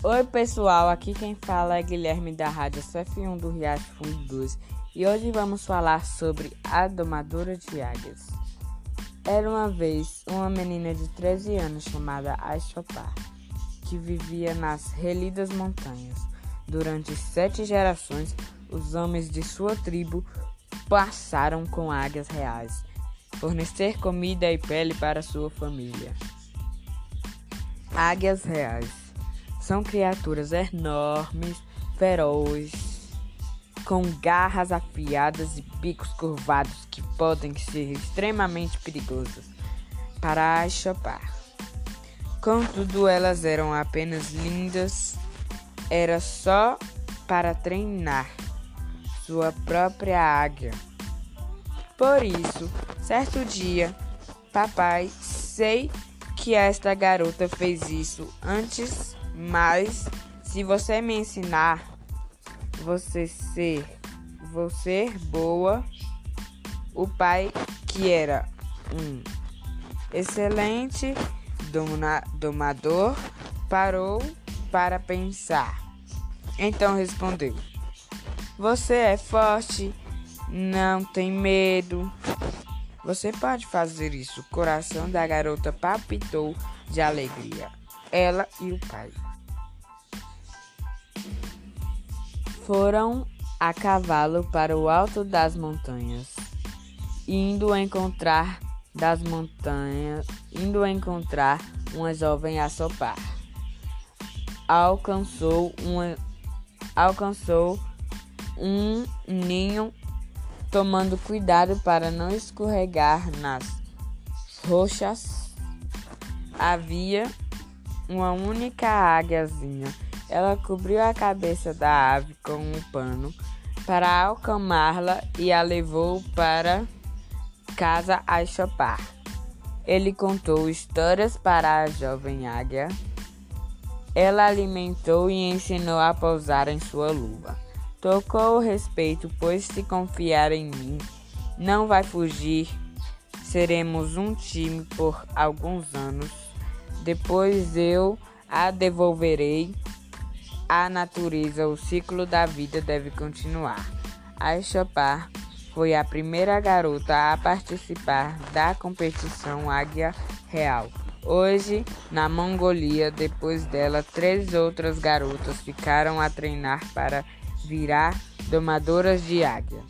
Oi pessoal, aqui quem fala é Guilherme da Rádio CF1 do Riacho Fundo 2 e hoje vamos falar sobre a domadora de águias. Era uma vez uma menina de 13 anos chamada Aishopar, que vivia nas relidas montanhas. Durante sete gerações, os homens de sua tribo passaram com águias reais, fornecer comida e pele para sua família. Águias reais são criaturas enormes, ferozes, com garras afiadas e bicos curvados que podem ser extremamente perigosas para achopar. Contudo, elas eram apenas lindas, era só para treinar sua própria águia. Por isso, certo dia, papai, sei que esta garota fez isso antes, mas se você me ensinar, você ser, você boa, o pai que era um excelente dona, domador parou para pensar. Então respondeu: Você é forte, não tem medo, você pode fazer isso. O coração da garota palpitou de alegria. Ela e o pai foram a cavalo para o alto das montanhas, indo encontrar das montanhas, indo encontrar uma jovem a sopar. Alcançou uma alcançou um ninho tomando cuidado para não escorregar nas rochas. Havia uma única águiazinha. Ela cobriu a cabeça da ave com um pano para acalmá-la e a levou para casa a chopar. Ele contou histórias para a jovem águia. Ela alimentou e ensinou a pousar em sua luva. Tocou o respeito, pois se confiar em mim, não vai fugir. Seremos um time por alguns anos. Depois eu a devolverei à natureza. O ciclo da vida deve continuar. A Chopar foi a primeira garota a participar da competição Águia Real. Hoje, na Mongolia, depois dela, três outras garotas ficaram a treinar para virar domadoras de águia.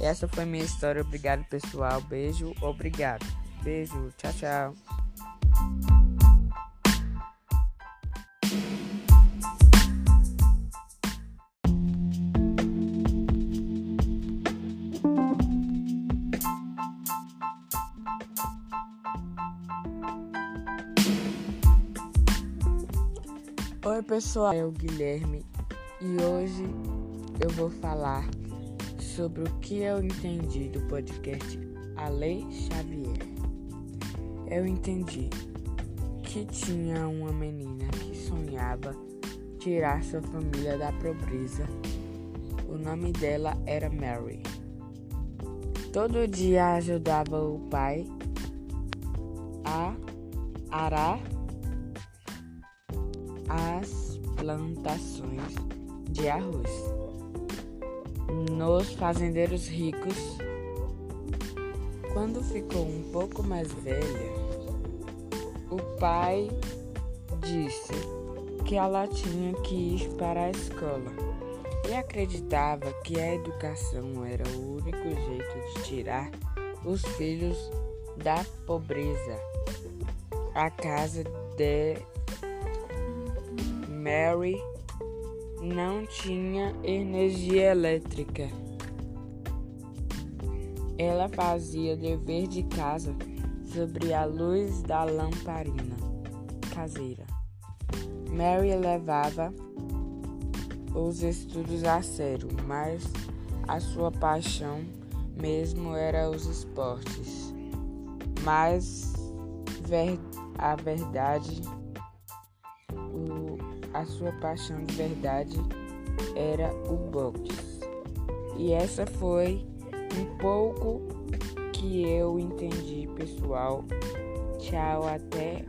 Essa foi minha história. Obrigado, pessoal. Beijo, obrigado. Beijo, tchau, tchau. Oi pessoal, é o Guilherme e hoje eu vou falar sobre o que eu entendi do podcast A Lei Xavier. Eu entendi que tinha uma menina que sonhava tirar sua família da pobreza. O nome dela era Mary. Todo dia ajudava o pai a arar as plantações de arroz nos fazendeiros ricos. Quando ficou um pouco mais velha, o pai disse que ela tinha que ir para a escola e acreditava que a educação era o único jeito de tirar os filhos da pobreza. A casa de Mary não tinha energia elétrica. Ela fazia dever de casa sobre a luz da lamparina caseira. Mary levava os estudos a sério, mas a sua paixão mesmo era os esportes. Mas ver, a verdade a sua paixão de verdade era o boxe. E essa foi um pouco que eu entendi, pessoal. Tchau, até